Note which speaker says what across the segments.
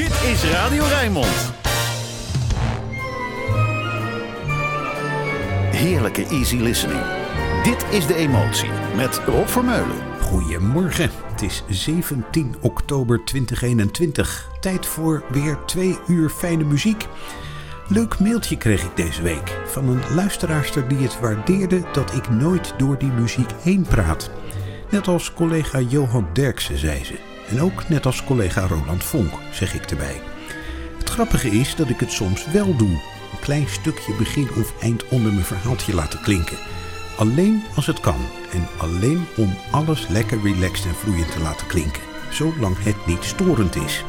Speaker 1: Dit is Radio Rijnmond. Heerlijke easy listening. Dit is De Emotie met Rob Vermeulen.
Speaker 2: Goedemorgen. Het is 17 oktober 2021. Tijd voor weer twee uur fijne muziek. Leuk mailtje kreeg ik deze week van een luisteraarster die het waardeerde dat ik nooit door die muziek heen praat. Net als collega Johan Derksen zei ze. En ook net als collega Roland Vonk, zeg ik erbij. Het grappige is dat ik het soms wel doe. Een klein stukje begin of eind onder mijn verhaaltje laten klinken. Alleen als het kan. En alleen om alles lekker relaxed en vloeiend te laten klinken. Zolang het niet storend is.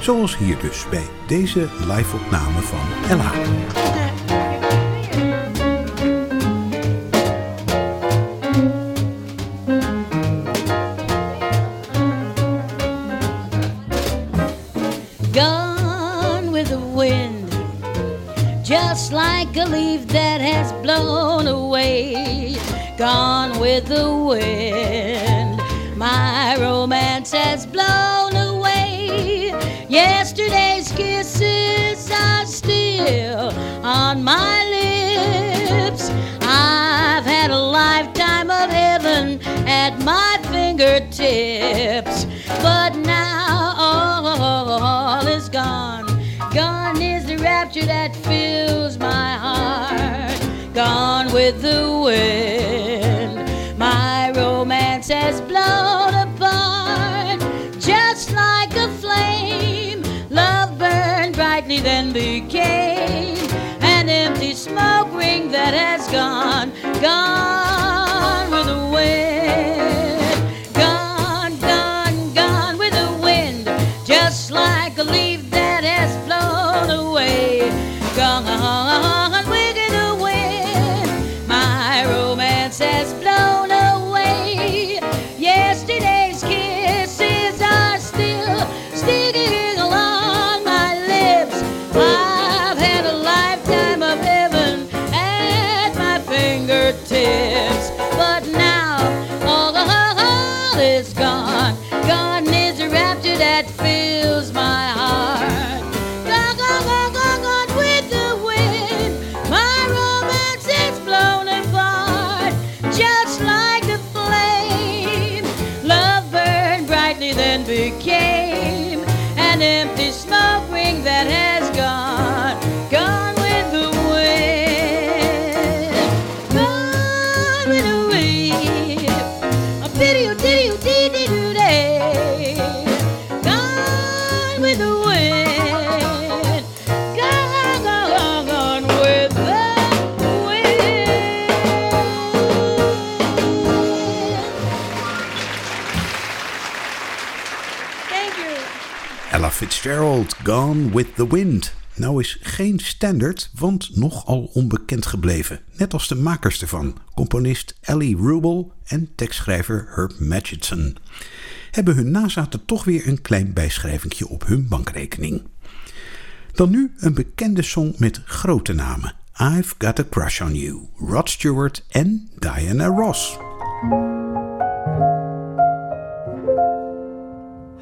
Speaker 2: Zoals hier dus bij deze live-opname van Ella.
Speaker 3: Gone with the wind, my romance has blown away. Yesterday's kisses are still on my lips. I've had a lifetime of heaven at my fingertips, but now all is gone. Gone is the rapture that fills my heart. Gone with the wind. Then became an empty smoke ring that has gone, gone
Speaker 2: Fitzgerald, Gone with the Wind. Nou is geen standaard, want nogal onbekend gebleven. Net als de makers ervan, componist Ellie Rubel en tekstschrijver Herb Magidson. Hebben hun nazaten toch weer een klein bijschrijvingje op hun bankrekening. Dan nu een bekende song met grote namen. I've Got a Crush on You, Rod Stewart en Diana Ross.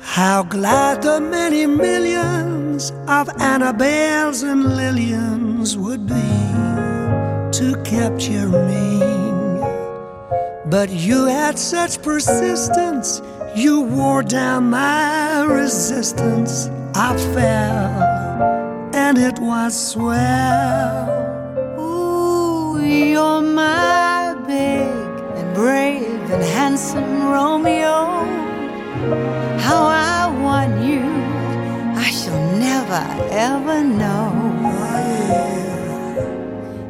Speaker 4: How glad the many millions of Annabelles and Lillians would be to capture me. But you had such persistence, you wore down my resistance. I fell, and it was swell.
Speaker 5: Ooh, you're my big and brave and handsome Romeo. How I want you, I shall never ever know.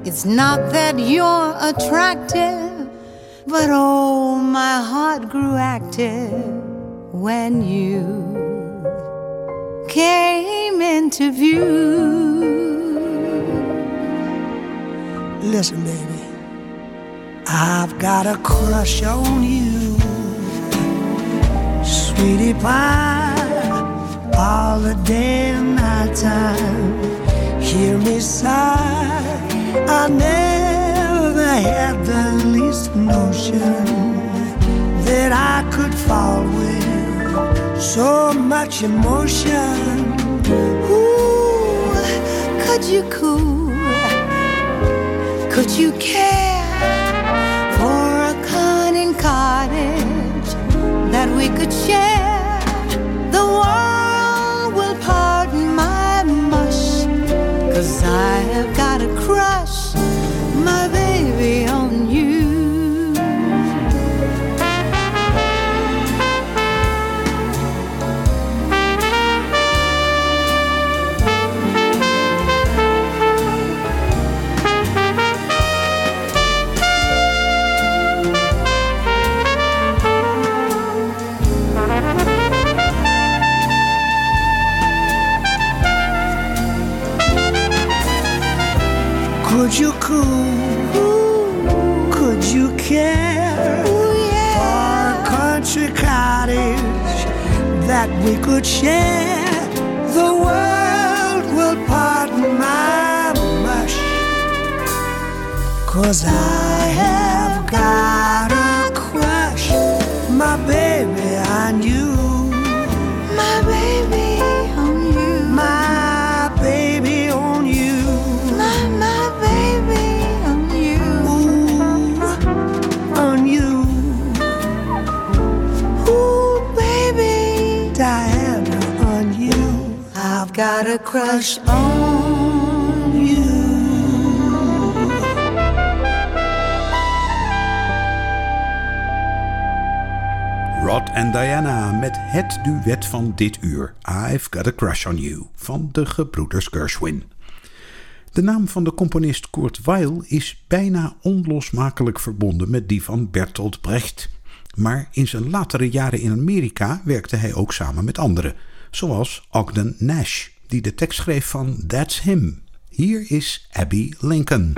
Speaker 5: It's not that you're attractive, but oh, my heart grew active when you came into view.
Speaker 4: Listen, baby, I've got a crush on you, sweetie pie, all the day and night time. Hear me sigh, I never had the least notion that I could fall with so much emotion.
Speaker 5: Ooh, Could you cool? Could you care for a cunning cottage that we could share? The world will pardon my mush, cause I have got
Speaker 4: could share? The world will pardon my mush. Cause I have got
Speaker 5: got a crush on you.
Speaker 2: Rod en Diana met het duet van dit uur. I've Got a Crush on You van de gebroeders Gershwin. De naam van de componist Kurt Weill is bijna onlosmakelijk verbonden met die van Bertolt Brecht. Maar in zijn latere jaren in Amerika werkte hij ook samen met anderen, zoals Ogden Nash, die de tekst schreef van That's Him. Hier is Abby Lincoln.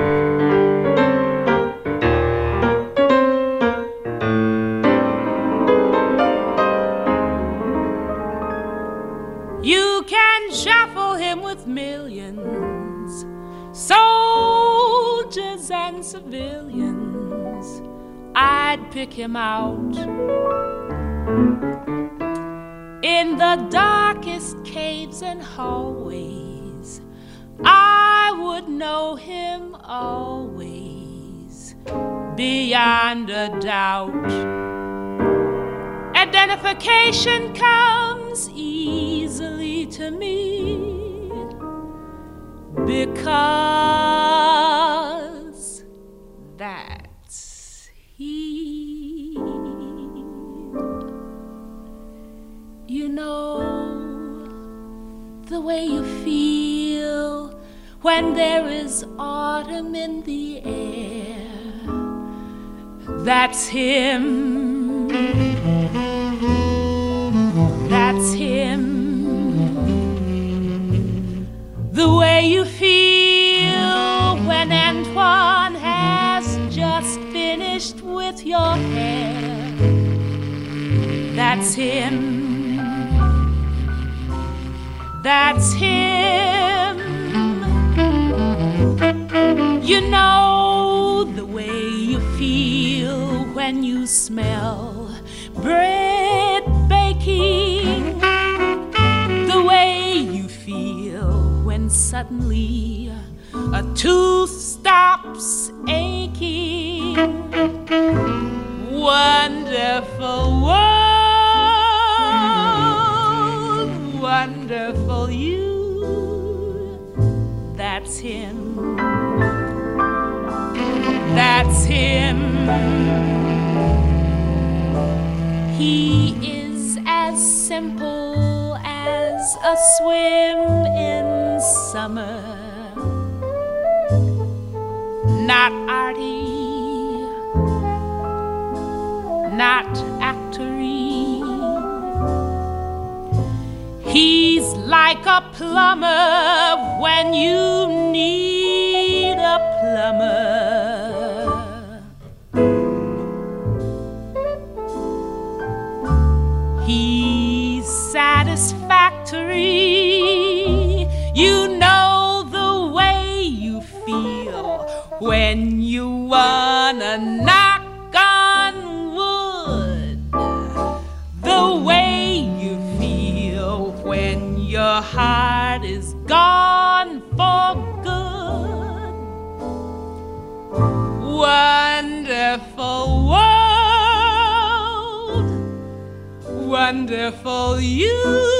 Speaker 6: You can shuffle him with millions, soldiers and civilians. I'd pick him out in the darkest caves and hallways. I would know him always, beyond a doubt. Identification comes easily to me because when there is autumn in the air. That's him. That's him. The way you feel when Antoine has just finished with your hair. That's him. That's him. Suddenly a tooth stops aching. Wonderful world, wonderful you. That's him. That's him. He is as simple as a swim summer. Not arty, not actory. He's like a plumber when you need a plumber. Knock on wood. The way you feel when your heart is gone for good. Wonderful world, wonderful you.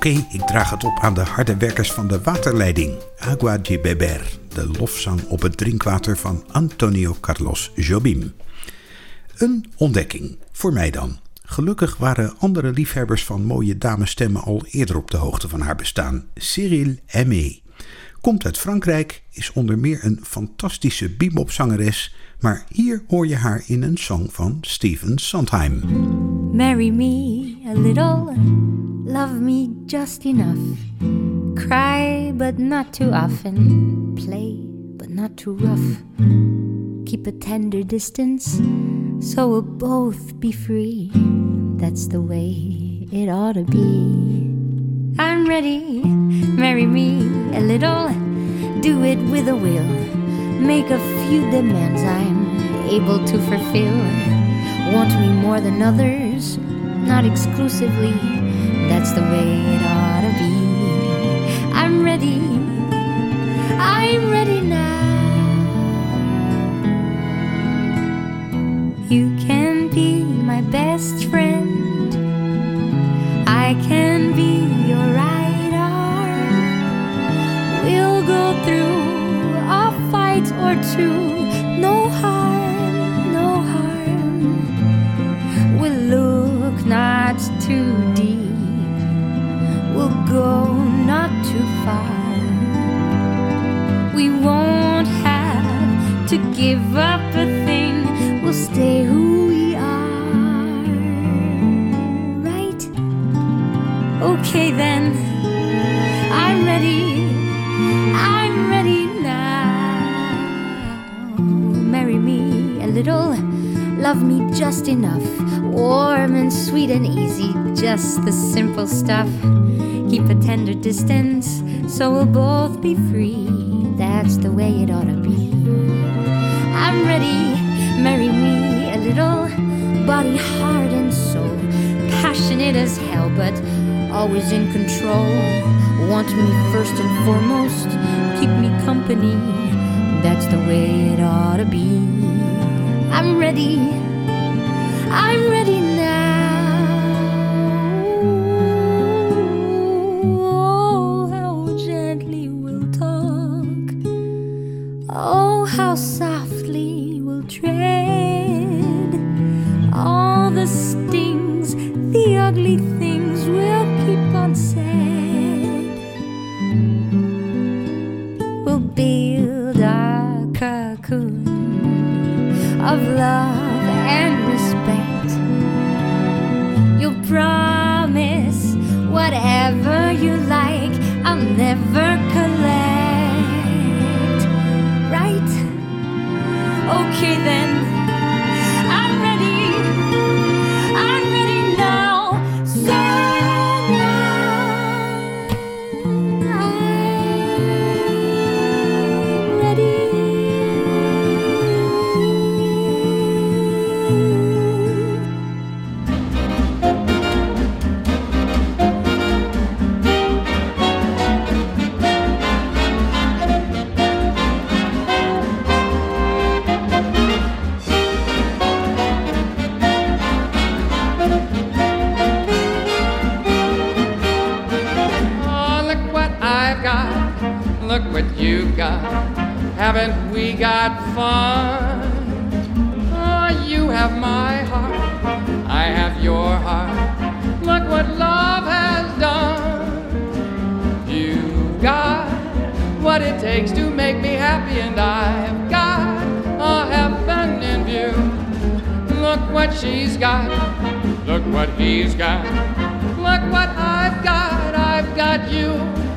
Speaker 2: Oké, ik draag het op aan de harde werkers van de waterleiding. Agua de Beber, de lofzang op het drinkwater van Antonio Carlos Jobim. Een ontdekking, voor mij dan. Gelukkig waren andere liefhebbers van mooie damesstemmen al eerder op de hoogte van haar bestaan. Cyril Aimé. Komt uit Frankrijk, is onder meer een fantastische bebopzangeres, maar hier hoor je haar in een song van Stephen Sondheim.
Speaker 7: Marry me a little, love me just enough. Cry, but not too often. Play, but not too rough. Keep a tender distance, so we'll both be free. That's the way it ought to be. I'm ready, marry me a little. Do it with a will. Make a few demands I'm able to fulfill. Want me more than others, not exclusively. That's the way it ought to be. I'm ready, I'm ready now. You can be my best friend. I can be your right arm. We'll go through a fight or two. Give up a thing. We'll stay who we are. Right? Okay then. I'm ready. I'm ready now. Marry me a little. Love me just enough, warm and sweet and easy, just the simple stuff. Keep a tender distance so we'll both be free. That's the way it ought to be. I'm ready, marry me a little, body, heart, and soul. Passionate as hell, but always in control. Want me first and foremost, keep me company. That's the way it ought to be. I'm ready, I'm ready now.
Speaker 8: Happy, and I've got a heaven in view. Look what she's got. Look what he's got. Look what I've got. I've got you.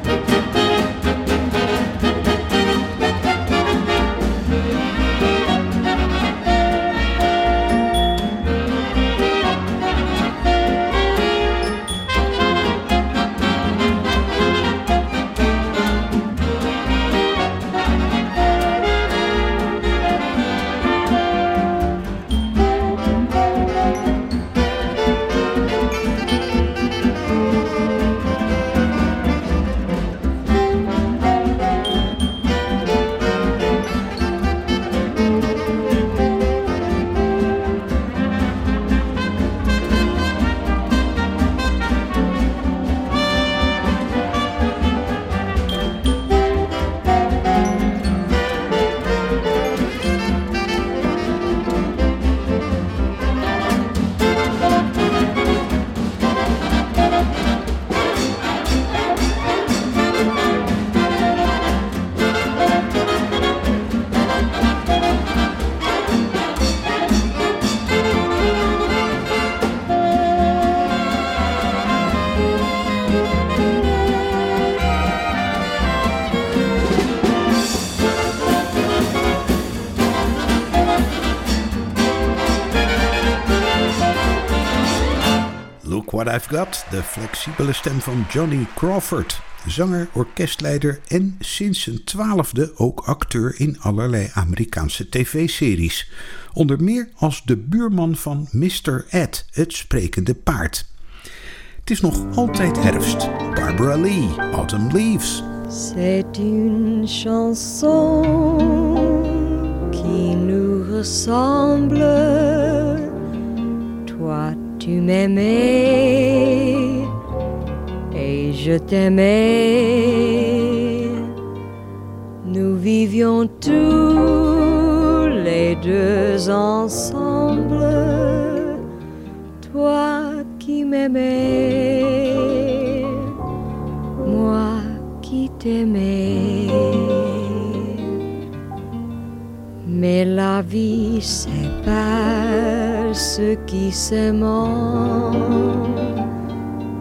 Speaker 2: What I've Got, de flexibele stem van Johnny Crawford. Zanger, orkestleider en sinds zijn twaalfde ook acteur in allerlei Amerikaanse tv-series. Onder meer als de buurman van Mr. Ed, het sprekende paard. Het is nog altijd herfst. Barbara Lee, Autumn Leaves.
Speaker 9: C'est une chanson qui nous ressemble. Toi, tu m'aimais et je t'aimais. Nous vivions tous les deux ensemble. Toi qui m'aimais, moi qui t'aimais. Mais la vie sépare ceux qui s'aiment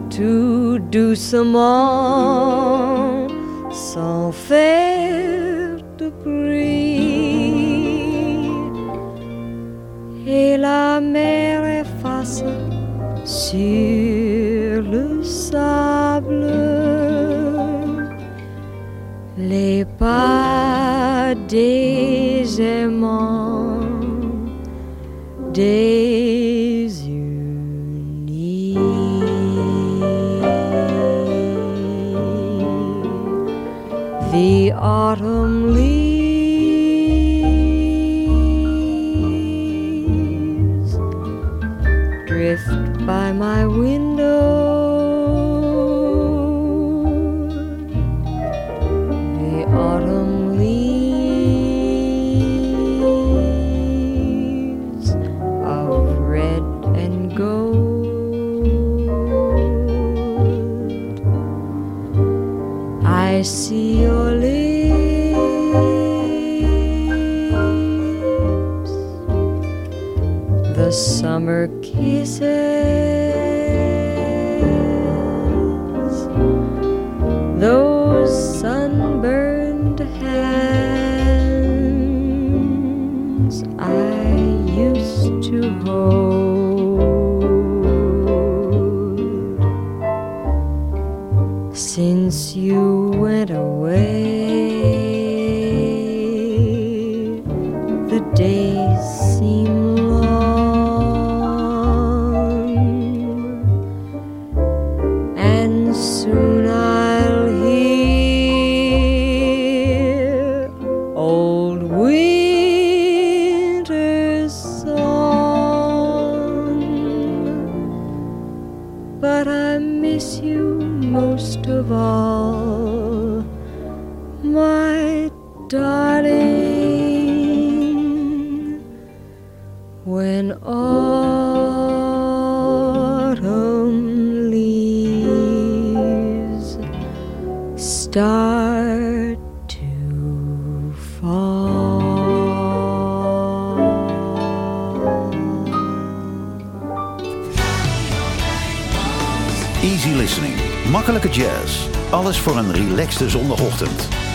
Speaker 9: tout doucement, sans faire de bruit. mer efface sur le sable les pas des aimants. The autumn leaves drift by my window. Darling. When autumn leaves start to fall.
Speaker 1: Easy listening. Makkelijke jazz. Alles voor een relaxte zondagochtend.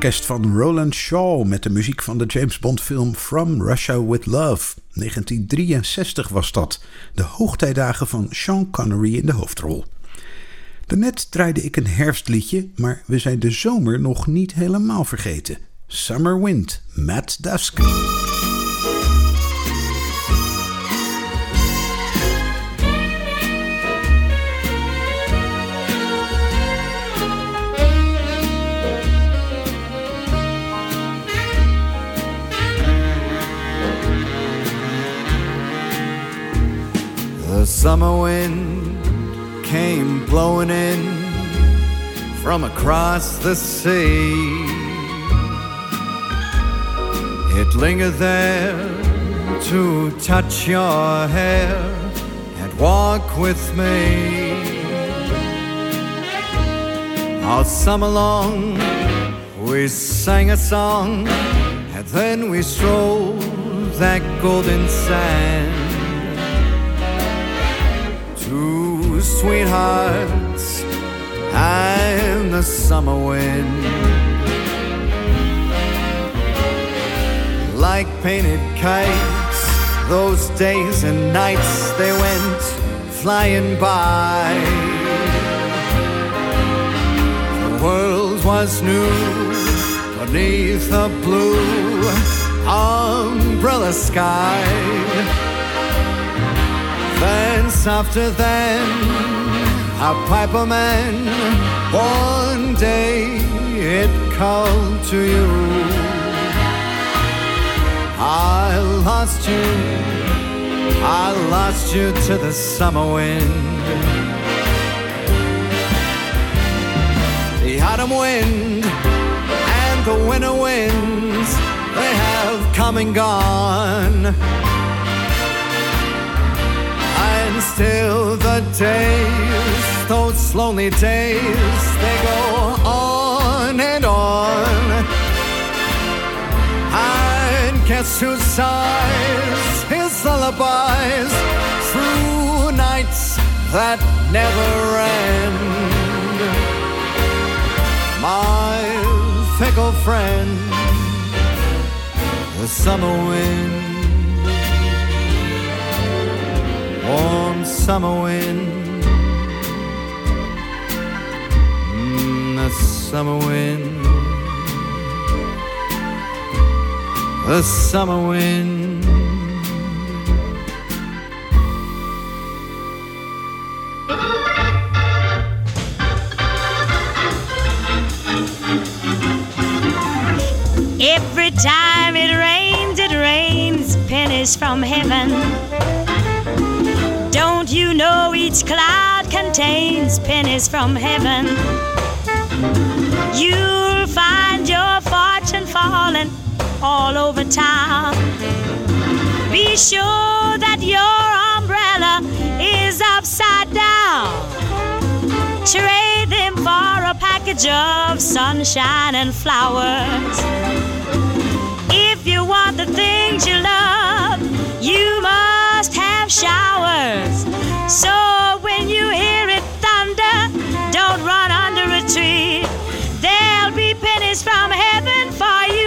Speaker 2: Orkest van Roland Shaw met de muziek van de James Bond film From Russia with Love. 1963 was dat. De hoogtijdagen van Sean Connery in de hoofdrol. Daarnet draaide ik een herfstliedje, maar we zijn de zomer nog niet helemaal vergeten. Summer Wind, Matt Dusk.
Speaker 10: Summer wind came blowing in from across the sea. It lingered there to touch your hair and walk with me. All summer long, we sang a song, and then we strolled that golden sand. Sweethearts and the summer wind. Like painted kites, those days and nights they went flying by. The world was new beneath the blue umbrella sky. Then softer than a piper man, one day it called to you. I lost you, I lost you to the summer wind. The autumn wind and the winter winds, they have come and gone. Still the days, those lonely days, they go on and on. And guess who sighs his lullabies through nights that never end? My fickle friend, the summer wind. Warm summer wind. Mm, the summer wind. The summer wind.
Speaker 11: Every time it rains, it rains pennies from heaven. Know each cloud contains pennies from heaven? You'll find your fortune falling all over town. Be sure that your umbrella is upside down. Trade them for a package of sunshine and flowers. If you want the things you love, you must have showers. So when you hear it thunder, don't run under a tree. There'll be pennies from heaven for you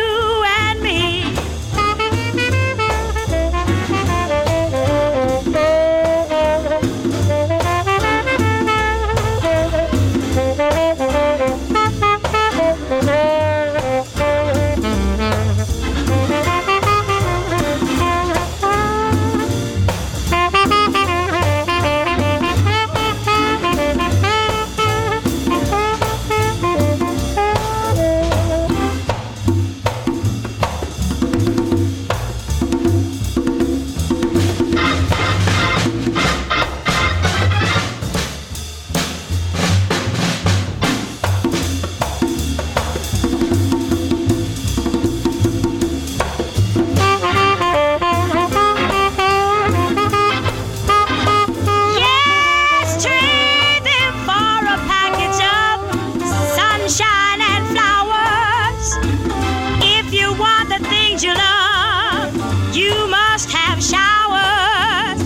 Speaker 11: that you you must have showers.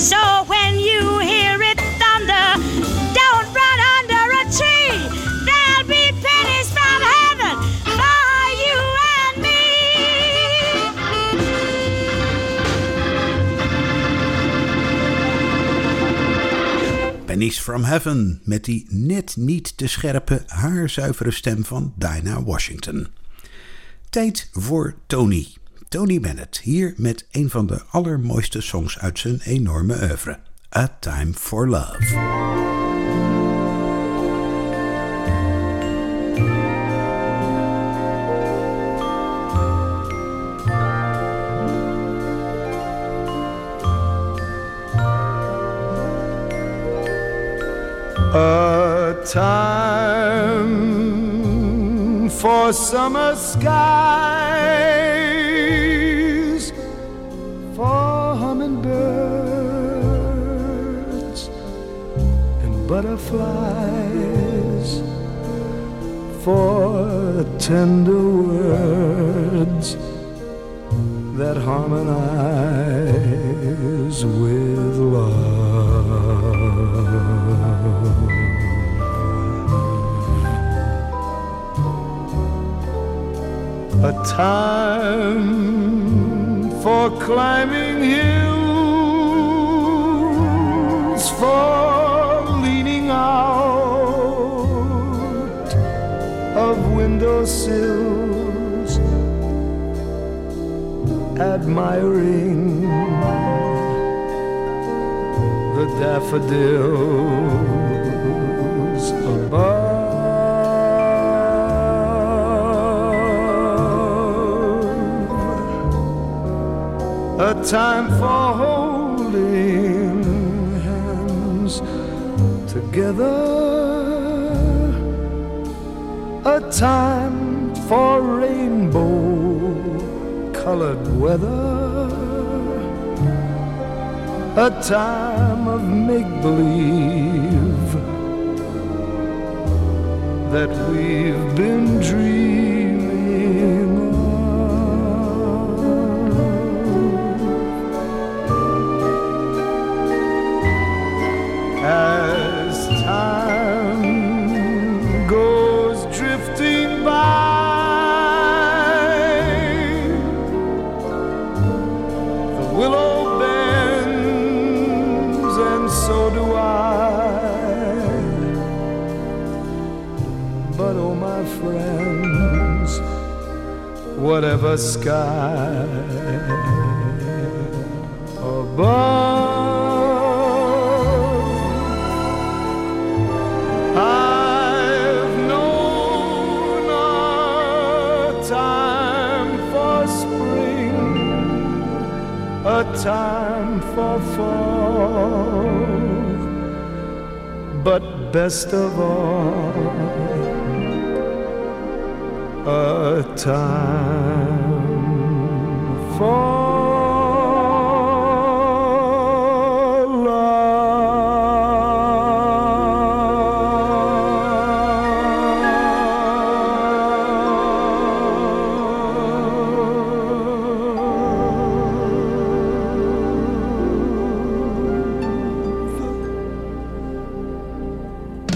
Speaker 11: So when you hear it thunder, don't run under a tree. There'll be pennies from heaven for you and me.
Speaker 2: Pennies from Heaven met die net niet te scherpe, haarzuivere stem van Dinah Washington. Tijd voor Tony. Tony Bennett, hier met een van de allermooiste songs uit zijn enorme oeuvre. A Time for Love.
Speaker 12: A time for summer skies, for hummingbirds and butterflies, for tender words that harmonize with love. A time for climbing hills, for leaning out of windowsills, admiring the daffodils a time for holding hands together, a time for rainbow colored weather, a time of make believe that we've been dreaming whatever sky above. I've known a time for spring, a time for fall, but best of all, a time for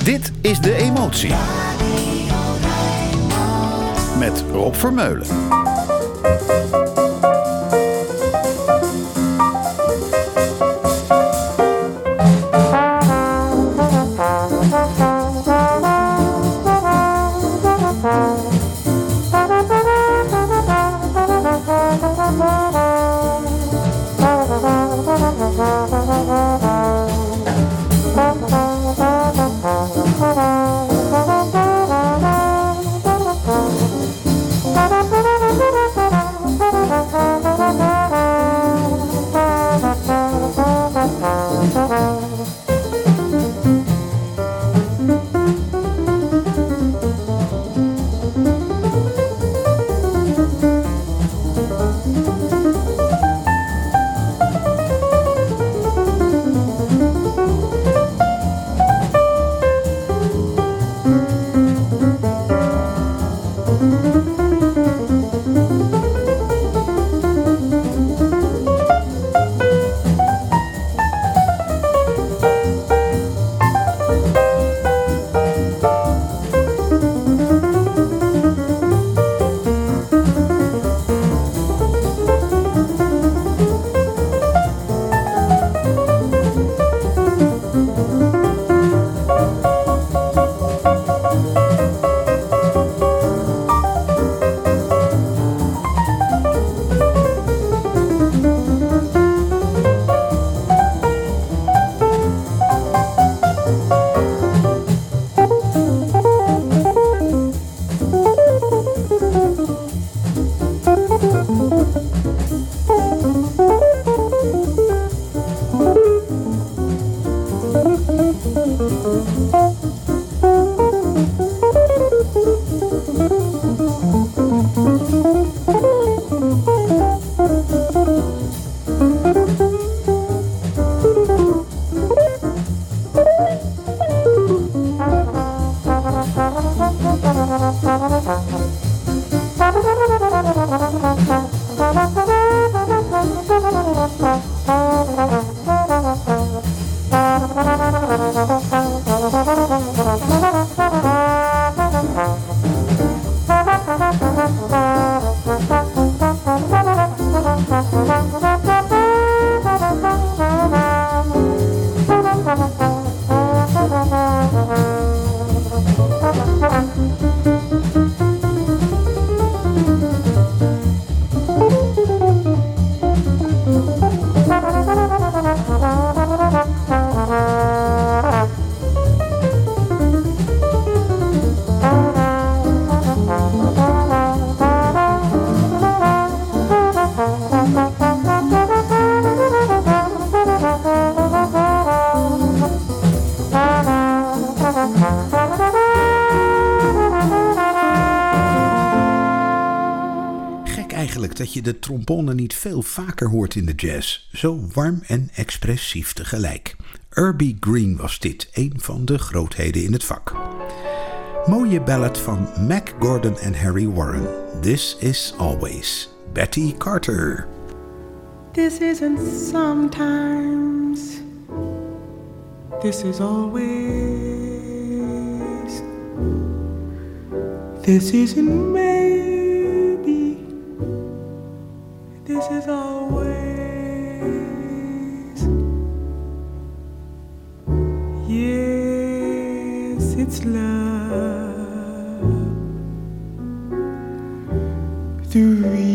Speaker 1: Dit is De Emotie. op Vermeulen.
Speaker 13: Thank you.
Speaker 2: de trompone niet veel vaker hoort in de jazz, zo warm en expressief tegelijk. Irby Green was dit, een van de grootheden in het vak. Mooie ballad van Mac Gordon en Harry Warren. This is always Betty Carter.
Speaker 13: This isn't sometimes. This is always. This. its love through.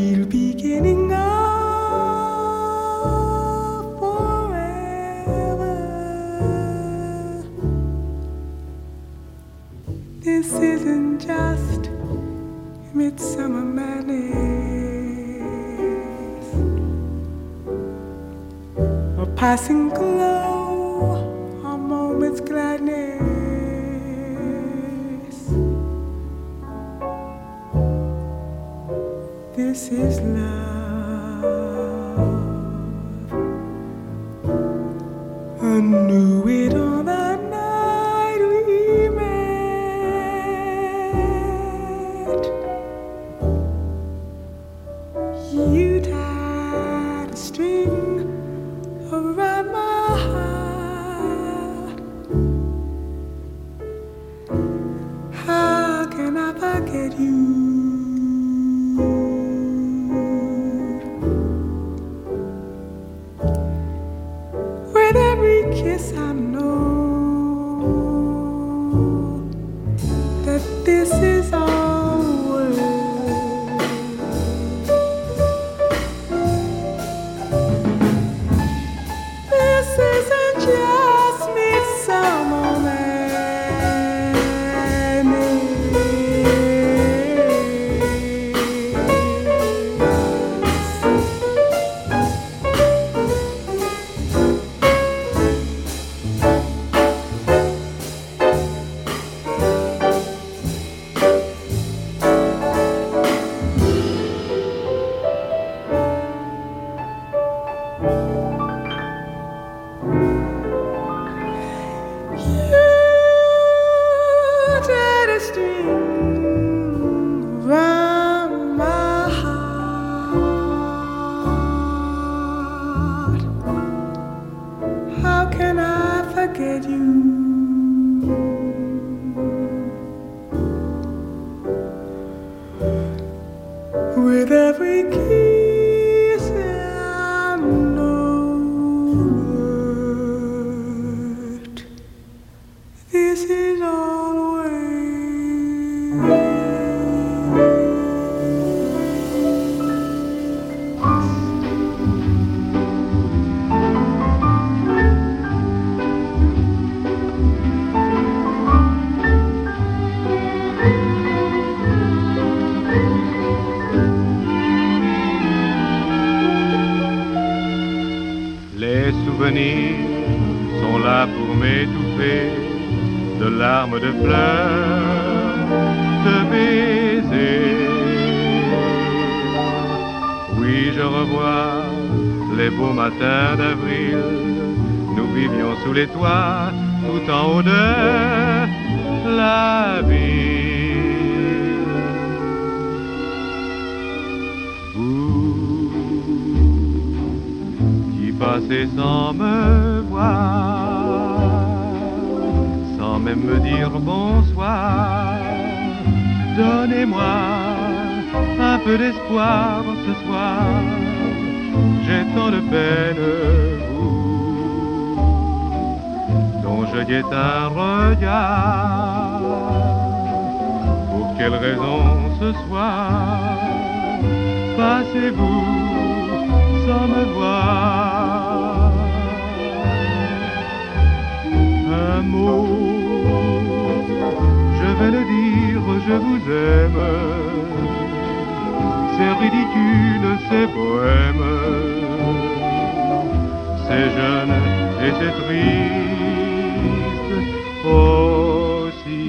Speaker 13: Revoir
Speaker 12: les beaux matins d'avril. Nous vivions sous les toits, tout en haut de la ville. Vous
Speaker 14: qui passez sans me voir, sans même me dire bonsoir, donnez-moi un peu d'espoir ce soir j'ai tant de peine, vous, dont je guette un regard. Pour quelle raison ce soir passez-vous sans me voir? Un mot, je vais le dire, je vous aime. C'est ridicule, c'est bohème. C'est jeune et c'est triste aussi.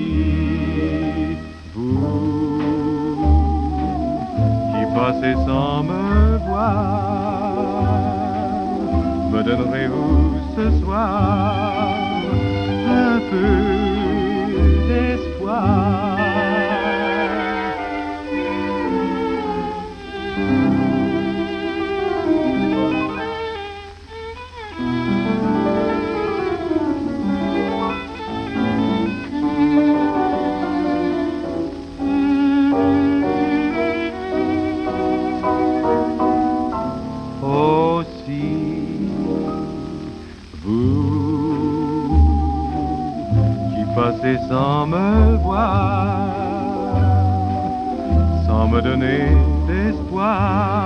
Speaker 14: Vous qui passez sans me voir, me donnerez-vous ce soir un peu d'espoir? Sans me voir, sans me donner d'espoir.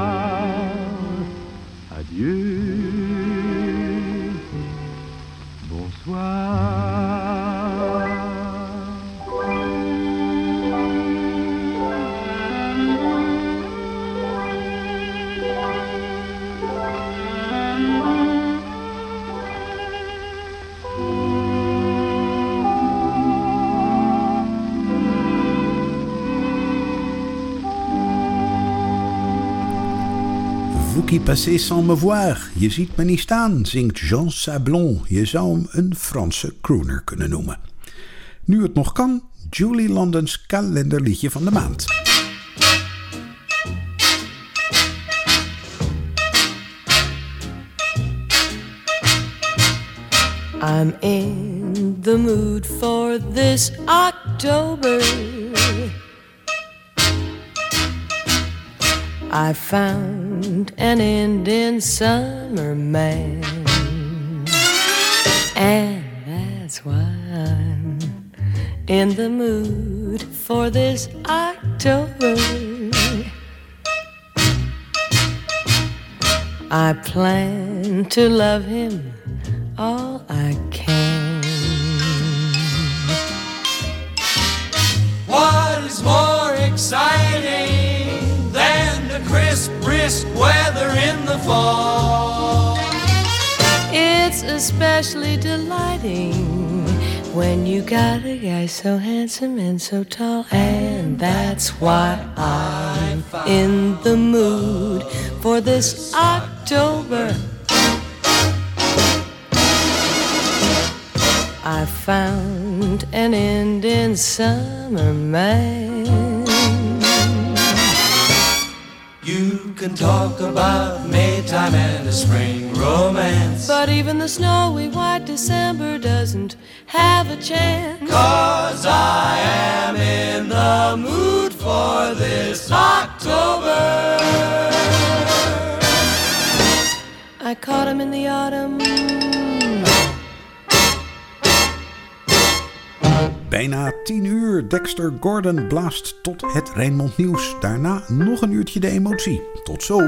Speaker 2: Passez sans me voir, je ziet me niet staan, zingt Jean Sablon. Je zou hem een Franse crooner kunnen noemen. Nu het nog kan, Julie Londons kalenderliedje van de maand.
Speaker 9: I'm in the mood for this October. I found an Indian summer man, and that's why I'm in the mood for this October. I plan to love him all I can.
Speaker 15: What is more exciting weather in the fall?
Speaker 9: It's especially delighting when you got a guy so handsome and so tall, and that's why I'm in the mood for this October. I found an Indian summer man.
Speaker 15: Can talk about Maytime and a spring romance.
Speaker 9: But even the snowy white December doesn't have a chance.
Speaker 15: Cause I am in the mood for this October.
Speaker 9: I caught him in the autumn.
Speaker 2: Bijna 10 uur. Dexter Gordon blaast tot het Rijnmond Nieuws. Daarna nog een uurtje de emotie. Tot zo.